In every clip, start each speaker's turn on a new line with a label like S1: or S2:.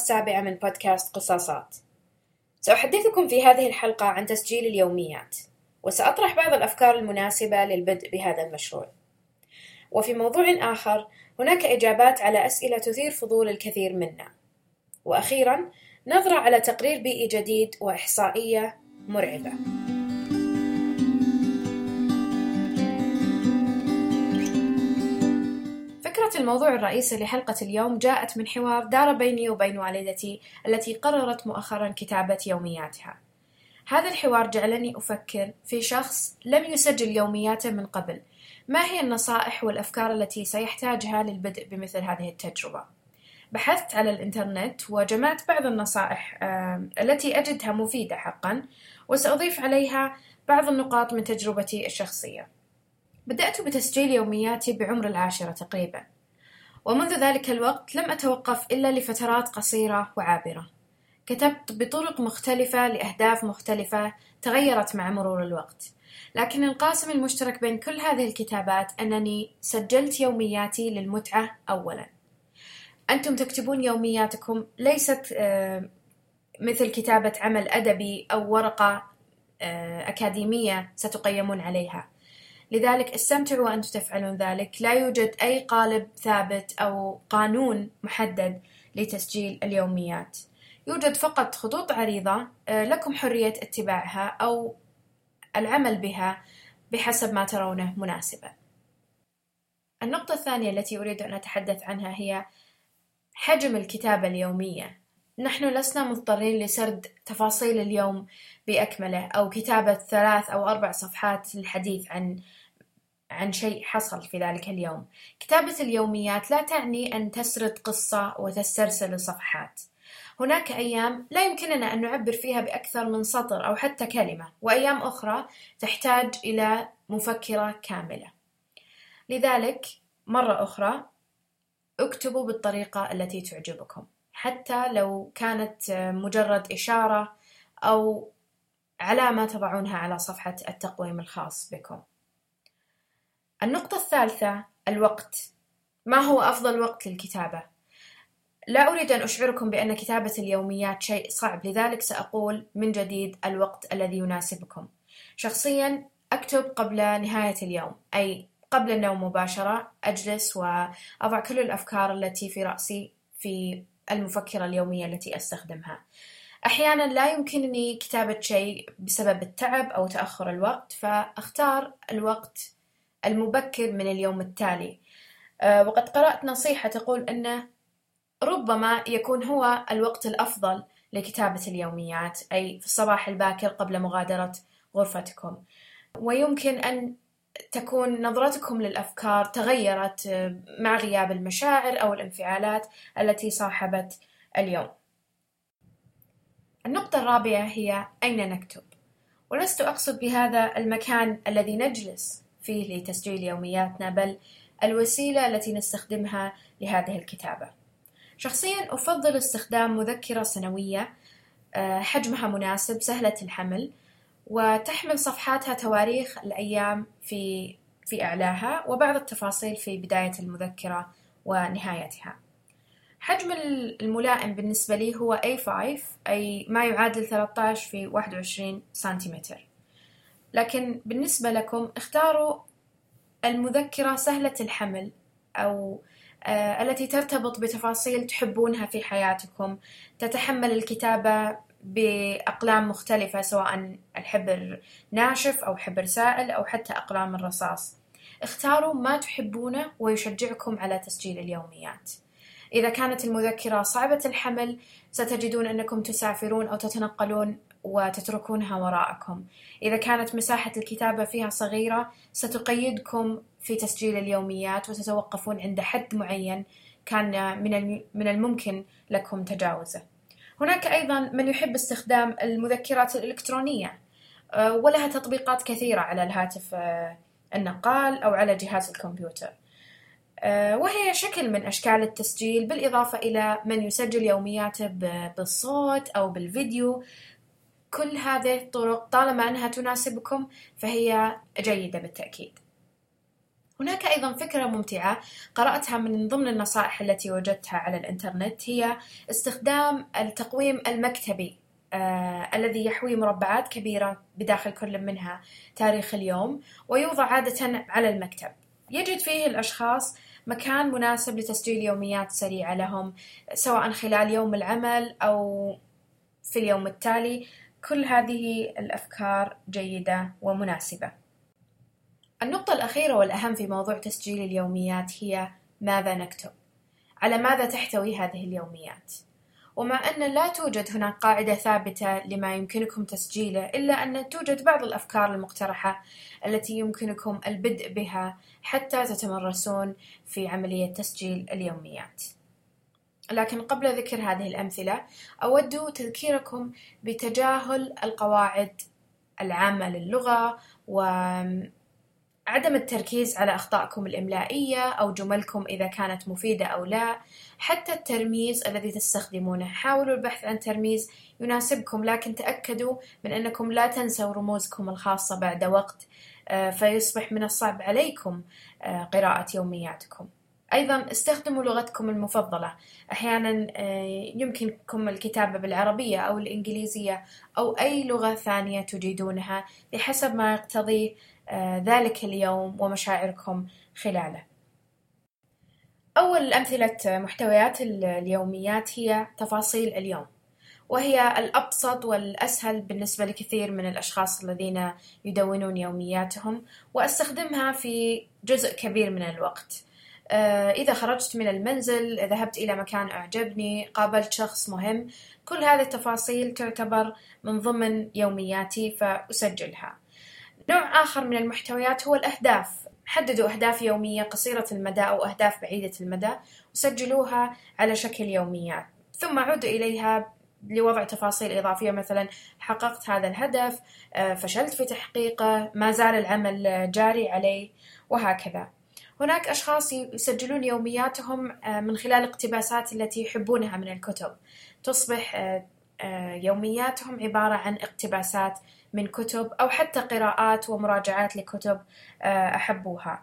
S1: السابعة من بودكاست قصاصات. سأحدثكم في هذه الحلقة عن تسجيل اليوميات، وسأطرح بعض الأفكار المناسبة للبدء بهذا المشروع. وفي موضوع آخر، هناك إجابات على أسئلة تثير فضول الكثير منا. وأخيرا، نظرة على تقرير بيئي جديد وإحصائية مرعبة. فكرة الموضوع الرئيسي لحلقة اليوم جاءت من حوار دار بيني وبين والدتي التي قررت مؤخرا كتابة يومياتها. هذا الحوار جعلني أفكر في شخص لم يسجل يومياته من قبل. ما هي النصائح والأفكار التي سيحتاجها للبدء بمثل هذه التجربة؟ بحثت على الإنترنت وجمعت بعض النصائح التي أجدها مفيدة حقا وسأضيف عليها بعض النقاط من تجربتي الشخصية. بدأت بتسجيل يومياتي بعمر العاشرة تقريبا. ومنذ ذلك الوقت لم أتوقف إلا لفترات قصيرة وعابرة. كتبت بطرق مختلفة لأهداف مختلفة تغيرت مع مرور الوقت. لكن القاسم المشترك بين كل هذه الكتابات أنني سجلت يومياتي للمتعة أولا. أنتم تكتبون يومياتكم ليست مثل كتابة عمل أدبي أو ورقة أكاديمية ستقيمون عليها. لذلك استمتعوا وأنتم تفعلون ذلك. لا يوجد أي قالب ثابت أو قانون محدد لتسجيل اليوميات. يوجد فقط خطوط عريضة لكم حرية اتباعها أو العمل بها بحسب ما ترونه مناسبا النقطة الثانية التي أريد أن أتحدث عنها هي حجم الكتابة اليومية. نحن لسنا مضطرين لسرد تفاصيل اليوم بأكمله أو كتابة ثلاث أو أربع صفحات للحديث عن عن شيء حصل في ذلك اليوم. كتابة اليوميات لا تعني أن تسرد قصة وتسترسل الصفحات. هناك أيام لا يمكننا أن نعبر فيها بأكثر من سطر أو حتى كلمة، وأيام أخرى تحتاج إلى مفكرة كاملة. لذلك مرة أخرى اكتبوا بالطريقة التي تعجبكم، حتى لو كانت مجرد إشارة أو علامة تضعونها على صفحة التقويم الخاص بكم. النقطة الثالثة الوقت ما هو أفضل وقت للكتابة؟ لا أريد أن أشعركم بأن كتابة اليوميات شيء صعب لذلك سأقول من جديد الوقت الذي يناسبكم شخصيا أكتب قبل نهاية اليوم أي قبل النوم مباشرة أجلس وأضع كل الأفكار التي في رأسي في المفكرة اليومية التي أستخدمها. أحيانا لا يمكنني كتابة شيء بسبب التعب أو تأخر الوقت فأختار الوقت المبكر من اليوم التالي. وقد قرأت نصيحة تقول أنه ربما يكون هو الوقت الأفضل لكتابة اليوميات أي في الصباح الباكر قبل مغادرة غرفتكم. ويمكن أن تكون نظرتكم للأفكار تغيرت مع غياب المشاعر أو الانفعالات التي صاحبت اليوم النقطة الرابعة هي أين نكتب ولست أقصد بهذا المكان الذي نجلس فيه لتسجيل يومياتنا بل الوسيلة التي نستخدمها لهذه الكتابة. شخصيا أفضل استخدام مذكرة سنوية حجمها مناسب سهلة الحمل وتحمل صفحاتها تواريخ الأيام في في أعلاها وبعض التفاصيل في بداية المذكرة ونهايتها. حجم الملائم بالنسبة لي هو A5 أي ما يعادل 13 في 21 سنتيمتر. لكن بالنسبة لكم اختاروا المذكرة سهلة الحمل أو آه التي ترتبط بتفاصيل تحبونها في حياتكم تتحمل الكتابة بأقلام مختلفة سواء الحبر ناشف أو حبر سائل أو حتى أقلام الرصاص. اختاروا ما تحبونه ويشجعكم على تسجيل اليوميات. إذا كانت المذكرة صعبة الحمل ستجدون أنكم تسافرون أو تتنقلون وتتركونها وراءكم. إذا كانت مساحة الكتابة فيها صغيرة ستقيدكم في تسجيل اليوميات وتتوقفون عند حد معين كان من الممكن لكم تجاوزه. هناك أيضا من يحب استخدام المذكرات الإلكترونية ولها تطبيقات كثيرة على الهاتف النقال أو على جهاز الكمبيوتر. وهي شكل من أشكال التسجيل بالإضافة إلى من يسجل يومياته بالصوت أو بالفيديو كل هذه الطرق طالما أنها تناسبكم فهي جيدة بالتأكيد هناك أيضا فكرة ممتعة قرأتها من ضمن النصائح التي وجدتها على الإنترنت هي استخدام التقويم المكتبي آه الذي يحوي مربعات كبيرة بداخل كل منها تاريخ اليوم ويوضع عادة على المكتب. يجد فيه الأشخاص مكان مناسب لتسجيل يوميات سريعة لهم سواء خلال يوم العمل أو في اليوم التالي. كل هذه الأفكار جيدة ومناسبة. النقطة الأخيرة والأهم في موضوع تسجيل اليوميات هي ماذا نكتب؟ على ماذا تحتوي هذه اليوميات؟ ومع أن لا توجد هناك قاعدة ثابتة لما يمكنكم تسجيله إلا أن توجد بعض الأفكار المقترحة التي يمكنكم البدء بها حتى تتمرسون في عملية تسجيل اليوميات. لكن قبل ذكر هذه الأمثلة أود تذكيركم بتجاهل القواعد العامة للغة و عدم التركيز على أخطائكم الإملائية أو جملكم إذا كانت مفيدة أو لا. حتى الترميز الذي تستخدمونه. حاولوا البحث عن ترميز يناسبكم لكن تأكدوا من أنكم لا تنسوا رموزكم الخاصة بعد وقت آه، فيصبح من الصعب عليكم آه، قراءة يومياتكم. أيضا استخدموا لغتكم المفضلة. أحيانا آه، يمكنكم الكتابة بالعربية أو الإنجليزية أو أي لغة ثانية تجيدونها بحسب ما يقتضيه آه، ذلك اليوم ومشاعركم خلاله. أول أمثلة محتويات اليوميات هي تفاصيل اليوم وهي الأبسط والأسهل بالنسبة لكثير من الأشخاص الذين يدونون يومياتهم وأستخدمها في جزء كبير من الوقت. إذا خرجت من المنزل ذهبت إلى مكان أعجبني قابلت شخص مهم. كل هذه التفاصيل تعتبر من ضمن يومياتي فأسجلها. نوع آخر من المحتويات هو الأهداف. حددوا أهداف يومية قصيرة المدى أو أهداف بعيدة المدى. وسجلوها على شكل يوميات. ثم عودوا إليها لوضع تفاصيل إضافية. مثلا حققت هذا الهدف آه، فشلت في تحقيقه ما زال العمل جاري عليه وهكذا. هناك أشخاص يسجلون يومياتهم آه، من خلال الاقتباسات التي يحبونها من الكتب. تصبح آه، يومياتهم عبارة عن اقتباسات من كتب أو حتى قراءات ومراجعات لكتب آه، أحبوها.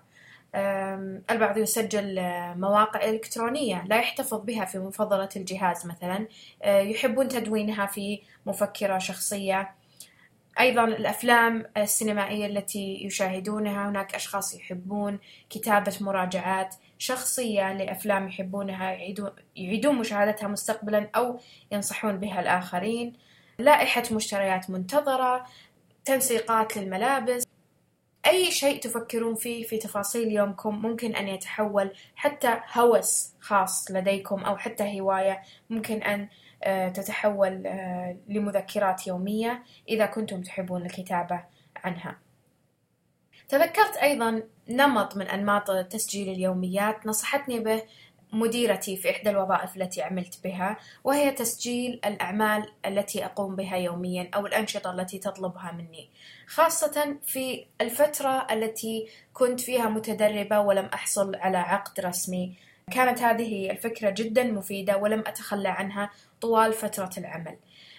S1: البعض يسجل آه، مواقع إلكترونية لا يحتفظ بها في مفضلة الجهاز مثلا. آه، يحبون تدوينها في مفكرة شخصية. أيضا الأفلام السينمائية التي يشاهدونها هناك أشخاص يحبون كتابة مراجعات شخصية لأفلام يحبونها يعيدون, مشاهدتها مستقبلا أو ينصحون بها الآخرين. لائحة مشتريات منتظرة تنسيقات للملابس. أي شيء تفكرون فيه في تفاصيل يومكم ممكن أن يتحول حتى هوس خاص لديكم أو حتى هواية ممكن أن تتحول آه، لمذكرات يومية إذا كنتم تحبون الكتابة عنها. تذكرت أيضا نمط من أنماط تسجيل اليوميات نصحتني به مديرتي في إحدى الوظائف التي عملت بها وهي تسجيل الأعمال التي أقوم بها يوميا أو الأنشطة التي تطلبها مني خاصة في الفترة التي كنت فيها متدربة ولم أحصل على عقد رسمي كانت هذه الفكرة جدا مفيدة ولم أتخلى عنها طوال فترة العمل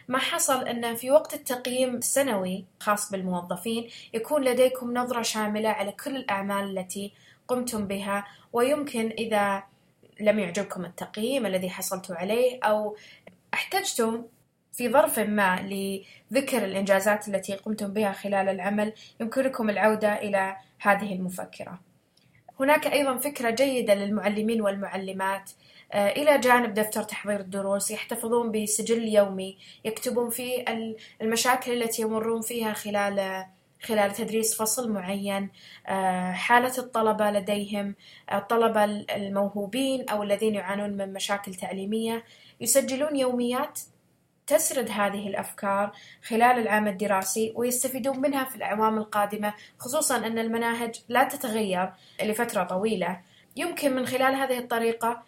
S1: ما حصل أن في وقت التقييم السنوي خاص بالموظفين يكون لديكم نظرة شاملة على كل الأعمال التي قمتم بها ويمكن إذا لم يعجبكم التقييم الذي حصلتوا عليه أو احتجتم في ظرف ما لذكر الإنجازات التي قمتم بها خلال العمل يمكنكم العودة إلى هذه المفكرة. هناك أيضا فكرة جيدة للمعلمين والمعلمات. آه، إلى جانب دفتر تحضير الدروس يحتفظون بسجل يومي يكتبون فيه المشاكل التي يمرون فيها خلال خلال تدريس فصل معين. آه، حالة الطلبة لديهم الطلبة الموهوبين أو الذين يعانون من مشاكل تعليمية يسجلون يوميات تسرد هذه الأفكار خلال العام الدراسي ويستفيدون منها في الأعوام القادمة خصوصا أن المناهج لا تتغير لفترة طويلة. يمكن من خلال هذه الطريقة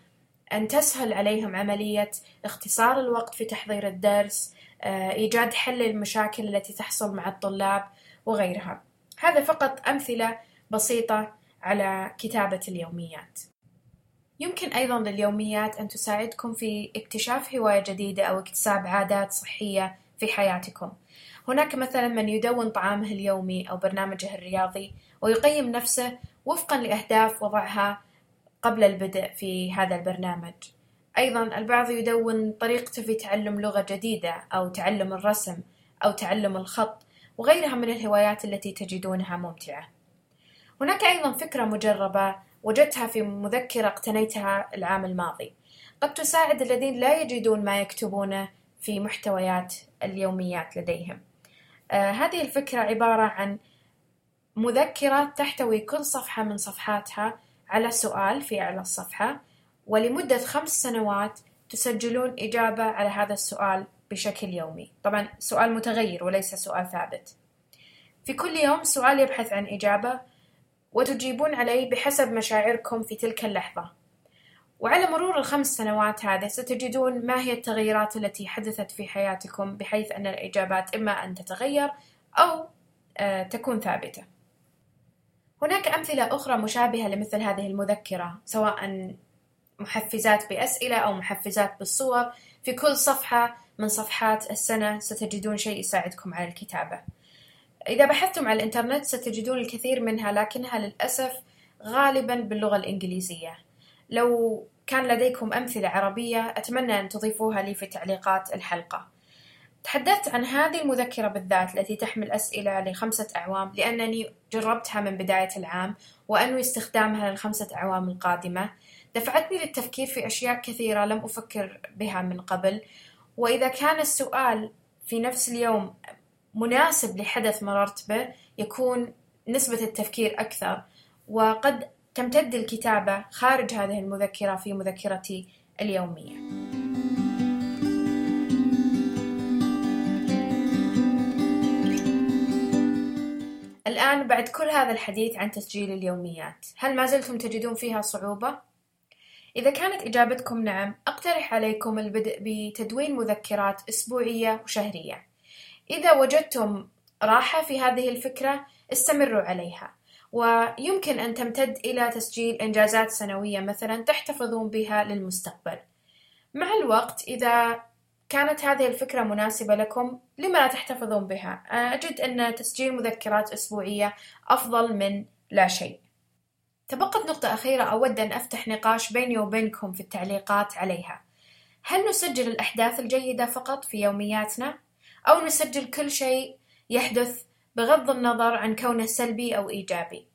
S1: أن تسهل عليهم عملية اختصار الوقت في تحضير الدرس آه، إيجاد حل للمشاكل التي تحصل مع الطلاب وغيرها. هذا فقط أمثلة بسيطة على كتابة اليوميات. يمكن أيضا لليوميات أن تساعدكم في اكتشاف هواية جديدة أو اكتساب عادات صحية في حياتكم. هناك مثلا من يدون طعامه اليومي أو برنامجه الرياضي ويقيم نفسه وفقا لأهداف وضعها قبل البدء في هذا البرنامج. أيضا البعض يدون طريقته في تعلم لغة جديدة أو تعلم الرسم أو تعلم الخط وغيرها من الهوايات التي تجدونها ممتعة. هناك أيضا فكرة مجربة وجدتها في مذكرة اقتنيتها العام الماضي. قد تساعد الذين لا يجدون ما يكتبونه في محتويات اليوميات لديهم. آه هذه الفكرة عبارة عن مذكرة تحتوي كل صفحة من صفحاتها على سؤال في أعلى الصفحة ولمدة خمس سنوات تسجلون إجابة على هذا السؤال بشكل يومي. طبعا سؤال متغير وليس سؤال ثابت. في كل يوم سؤال يبحث عن إجابة وتجيبون عليه بحسب مشاعركم في تلك اللحظة. وعلى مرور الخمس سنوات هذه ستجدون ما هي التغيرات التي حدثت في حياتكم بحيث أن الإجابات إما أن تتغير أو آه، تكون ثابتة. هناك أمثلة أخرى مشابهة لمثل هذه المذكرة سواء محفزات بأسئلة أو محفزات بالصور. في كل صفحة من صفحات السنة ستجدون شيء يساعدكم على الكتابة. إذا بحثتم على الإنترنت ستجدون الكثير منها لكنها للأسف غالبا باللغة الإنجليزية. لو كان لديكم أمثلة عربية أتمنى أن تضيفوها لي في تعليقات الحلقة. تحدثت عن هذه المذكرة بالذات التي تحمل أسئلة لخمسة أعوام لأنني جربتها من بداية العام وأنوي استخدامها للخمسة أعوام القادمة. دفعتني للتفكير في أشياء كثيرة لم أفكر بها من قبل. وإذا كان السؤال في نفس اليوم مناسب لحدث مررت به يكون نسبة التفكير أكثر وقد تمتد الكتابة خارج هذه المذكرة في مذكرتي اليومية. الآن بعد كل هذا الحديث عن تسجيل اليوميات، هل ما زلتم تجدون فيها صعوبة؟ إذا كانت إجابتكم نعم، أقترح عليكم البدء بتدوين مذكرات أسبوعية وشهرية. إذا وجدتم راحة في هذه الفكرة، استمروا عليها. ويمكن أن تمتد إلى تسجيل إنجازات سنوية مثلا تحتفظون بها للمستقبل. مع الوقت إذا كانت هذه الفكرة مناسبة لكم لما لا تحتفظون بها؟ أجد أن تسجيل مذكرات أسبوعية أفضل من لا شيء. تبقت نقطة أخيرة أود أن أفتح نقاش بيني وبينكم في التعليقات عليها. هل نسجل الأحداث الجيدة فقط في يومياتنا؟ أو نسجل كل شيء يحدث بغض النظر عن كونه سلبي أو إيجابي.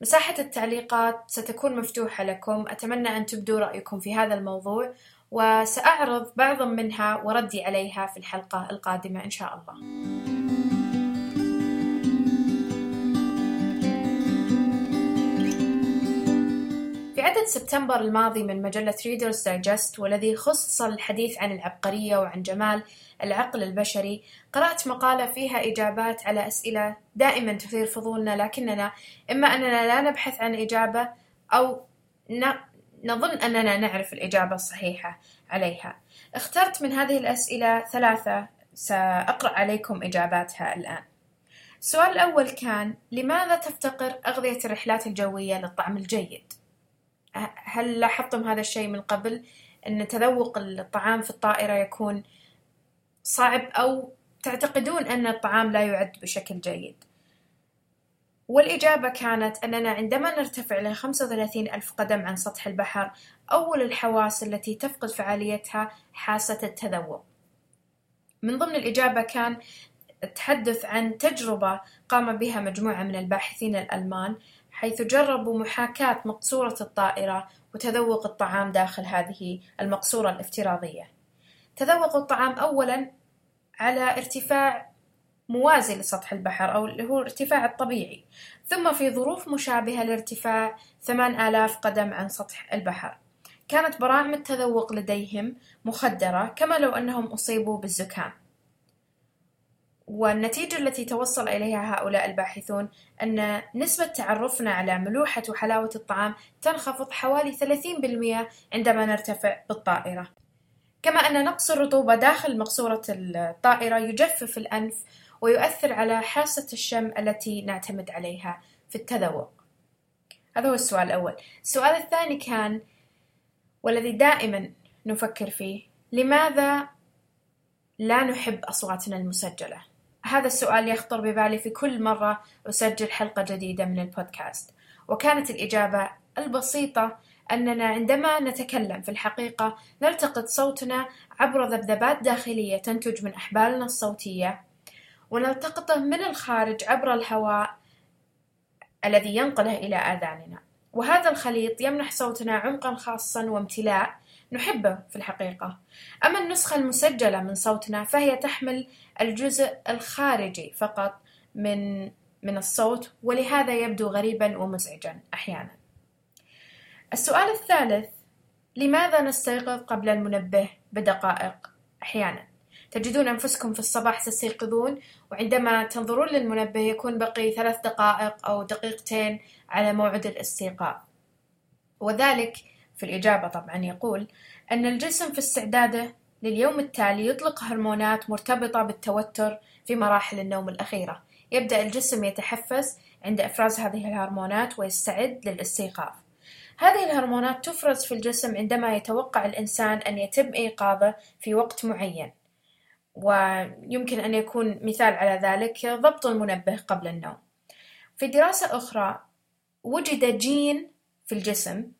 S1: مساحة التعليقات ستكون مفتوحة لكم. أتمنى أن تبدوا رأيكم في هذا الموضوع وسأعرض بعضا منها وردي عليها في الحلقة القادمة إن شاء الله. عدد سبتمبر الماضي من مجلة ريدرز دايجست والذي خصص الحديث عن العبقرية وعن جمال العقل البشري قرأت مقالة فيها إجابات على أسئلة دائما تثير فضولنا لكننا إما أننا لا نبحث عن إجابة أو نظن أننا نعرف الإجابة الصحيحة عليها اخترت من هذه الأسئلة ثلاثة سأقرأ عليكم إجاباتها الآن السؤال الأول كان لماذا تفتقر أغذية الرحلات الجوية للطعم الجيد؟ هل لاحظتم هذا الشيء من قبل؟ أن تذوق الطعام في الطائرة يكون صعب أو تعتقدون أن الطعام لا يعد بشكل جيد. والإجابة كانت أننا عندما نرتفع ل 35 ألف قدم عن سطح البحر أول الحواس التي تفقد فعاليتها حاسة التذوق. من ضمن الإجابة كان التحدث عن تجربة قام بها مجموعة من الباحثين الألمان حيث جربوا محاكاة مقصورة الطائرة وتذوق الطعام داخل هذه المقصورة الافتراضية. تذوقوا الطعام أولا على ارتفاع موازي لسطح البحر أو اللي هو الارتفاع الطبيعي ثم في ظروف مشابهة لارتفاع ثمان آلاف قدم عن سطح البحر كانت براعم التذوق لديهم مخدرة كما لو أنهم أصيبوا بالزكام والنتيجة التي توصل إليها هؤلاء الباحثون أن نسبة تعرفنا على ملوحة وحلاوة الطعام تنخفض حوالي 30% عندما نرتفع بالطائرة. كما أن نقص الرطوبة داخل مقصورة الطائرة يجفف الأنف ويؤثر على حاسة الشم التي نعتمد عليها في التذوق. هذا هو السؤال الأول. السؤال الثاني كان والذي دائما نفكر فيه لماذا لا نحب أصواتنا المسجلة؟ هذا السؤال يخطر ببالي في كل مرة أسجل حلقة جديدة من البودكاست. وكانت الإجابة البسيطة أننا عندما نتكلم في الحقيقة نلتقط صوتنا عبر ذبذبات داخلية تنتج من أحبالنا الصوتية ونلتقطه من الخارج عبر الهواء الذي ينقله إلى آذاننا. وهذا الخليط يمنح صوتنا عمقا خاصا وامتلاء نحبه في الحقيقة. أما النسخة المسجلة من صوتنا فهي تحمل الجزء الخارجي فقط من من الصوت ولهذا يبدو غريبا ومزعجا أحيانا. السؤال الثالث لماذا نستيقظ قبل المنبه بدقائق أحيانا؟ تجدون أنفسكم في الصباح تستيقظون وعندما تنظرون للمنبه يكون بقي ثلاث دقائق أو دقيقتين على موعد الاستيقاظ. وذلك في الإجابة طبعا يقول أن الجسم في استعداده لليوم التالي يطلق هرمونات مرتبطة بالتوتر في مراحل النوم الأخيرة. يبدأ الجسم يتحفز عند إفراز هذه الهرمونات ويستعد للاستيقاظ. هذه الهرمونات تفرز في الجسم عندما يتوقع الإنسان أن يتم إيقاظه في وقت معين ويمكن أن يكون مثال على ذلك ضبط المنبه قبل النوم. في دراسة أخرى وجد جين في الجسم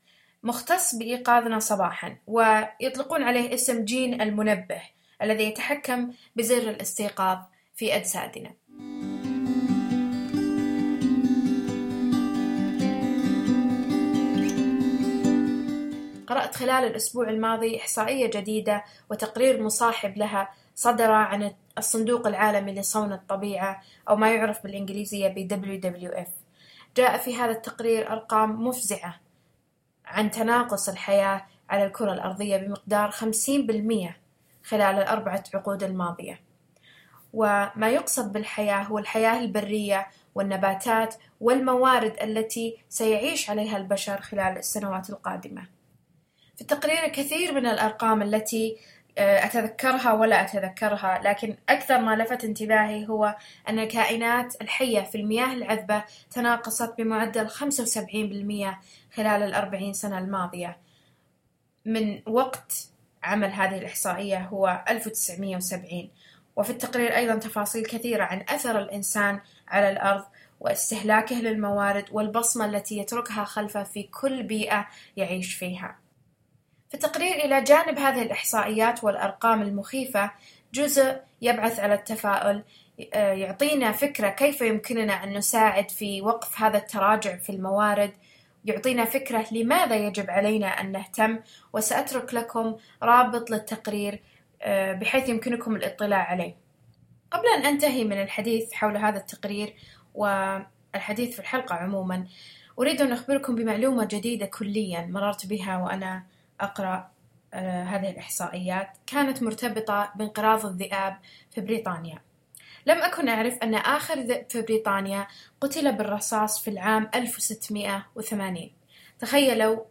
S1: مختص بإيقاظنا صباحا ويطلقون عليه اسم جين المنبه الذي يتحكم بزر الاستيقاظ في أجسادنا. قرأت خلال الأسبوع الماضي إحصائية جديدة وتقرير مصاحب لها صدر عن الصندوق العالمي لصون الطبيعة أو ما يعرف بالإنجليزية ب WWF جاء في هذا التقرير أرقام مفزعة عن تناقص الحياة على الكرة الأرضية بمقدار خمسين بالمئة خلال الأربعة عقود الماضية. وما يقصد بالحياة هو الحياة البرية والنباتات والموارد التي سيعيش عليها البشر خلال السنوات القادمة. في التقرير كثير من الأرقام التي أتذكرها ولا أتذكرها لكن أكثر ما لفت انتباهي هو أن الكائنات الحية في المياه العذبة تناقصت بمعدل 75% خلال الأربعين سنة الماضية. من وقت عمل هذه الإحصائية هو 1970 وفي التقرير أيضا تفاصيل كثيرة عن أثر الإنسان على الأرض واستهلاكه للموارد والبصمة التي يتركها خلفه في كل بيئة يعيش فيها. في التقرير إلى جانب هذه الإحصائيات والأرقام المخيفة جزء يبعث على التفاؤل آه، يعطينا فكرة كيف يمكننا أن نساعد في وقف هذا التراجع في الموارد يعطينا فكرة لماذا يجب علينا أن نهتم وسأترك لكم رابط للتقرير آه، بحيث يمكنكم الاطلاع عليه. قبل أن أنتهي من الحديث حول هذا التقرير والحديث في الحلقة عموما أريد أن أخبركم بمعلومة جديدة كليا مررت بها وأنا أقرأ آه، هذه الإحصائيات كانت مرتبطة بانقراض الذئاب في بريطانيا. لم أكن أعرف أن آخر ذئب في بريطانيا قتل بالرصاص في العام 1680 تخيلوا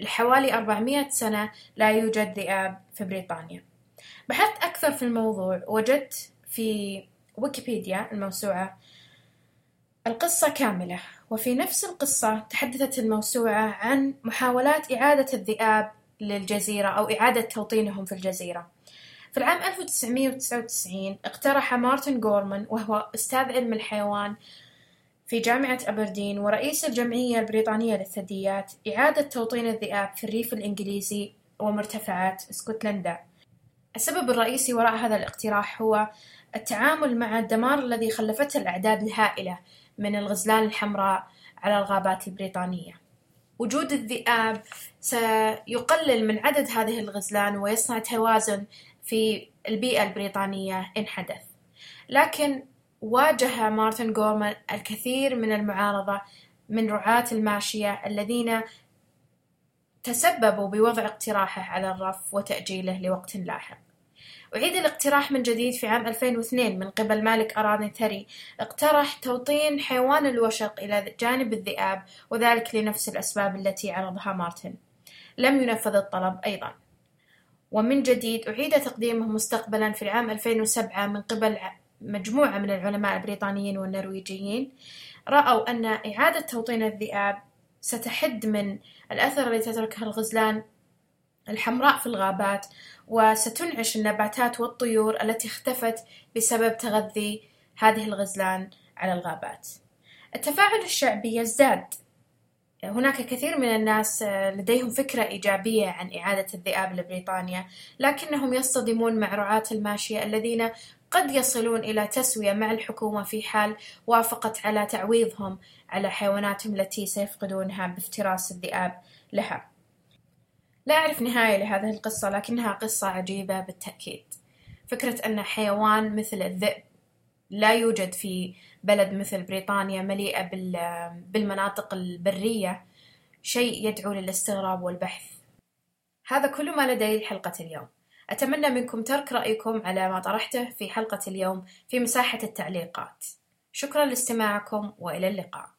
S1: لحوالي 400 سنة لا يوجد ذئاب في بريطانيا. بحثت أكثر في الموضوع وجدت في ويكيبيديا الموسوعة القصة كاملة وفي نفس القصة تحدثت الموسوعة عن محاولات إعادة الذئاب للجزيرة أو إعادة توطينهم في الجزيرة. في العام 1999 اقترح مارتن غورمان وهو أستاذ علم الحيوان في جامعة أبردين ورئيس الجمعية البريطانية للثدييات إعادة توطين الذئاب في الريف الإنجليزي ومرتفعات اسكتلندا. السبب الرئيسي وراء هذا الاقتراح هو التعامل مع الدمار الذي خلفته الأعداد الهائلة من الغزلان الحمراء على الغابات البريطانية. وجود الذئاب سيقلل من عدد هذه الغزلان ويصنع توازن في البيئة البريطانية إن حدث لكن واجه مارتن غورمان الكثير من المعارضة من رعاة الماشية الذين تسببوا بوضع اقتراحه على الرف وتأجيله لوقت لاحق. أعيد الاقتراح من جديد في عام 2002 من قبل مالك أراضي ثري اقترح توطين حيوان الوشق إلى جانب الذئاب وذلك لنفس الأسباب التي عرضها مارتن. لم ينفذ الطلب أيضا. ومن جديد أعيد تقديمه مستقبلا في العام 2007 من قبل مجموعة من العلماء البريطانيين والنرويجيين. رأوا أن إعادة توطين الذئاب ستحد من الأثر الذي تتركه الغزلان الحمراء في الغابات وستنعش النباتات والطيور التي اختفت بسبب تغذي هذه الغزلان على الغابات. التفاعل الشعبي يزداد هناك كثير من الناس لديهم فكرة إيجابية عن إعادة الذئاب لبريطانيا، لكنهم يصطدمون مع رعاة الماشية الذين قد يصلون إلى تسوية مع الحكومة في حال وافقت على تعويضهم على حيواناتهم التي سيفقدونها بافتراس الذئاب لها. لا أعرف نهاية لهذه القصة لكنها قصة عجيبة بالتأكيد. فكرة أن حيوان مثل الذئب لا يوجد في بلد مثل بريطانيا مليئة بالمناطق البرية شيء يدعو للاستغراب والبحث. هذا كل ما لدي لحلقة اليوم. أتمنى منكم ترك رأيكم على ما طرحته في حلقة اليوم في مساحة التعليقات. شكرا لاستماعكم وإلى اللقاء.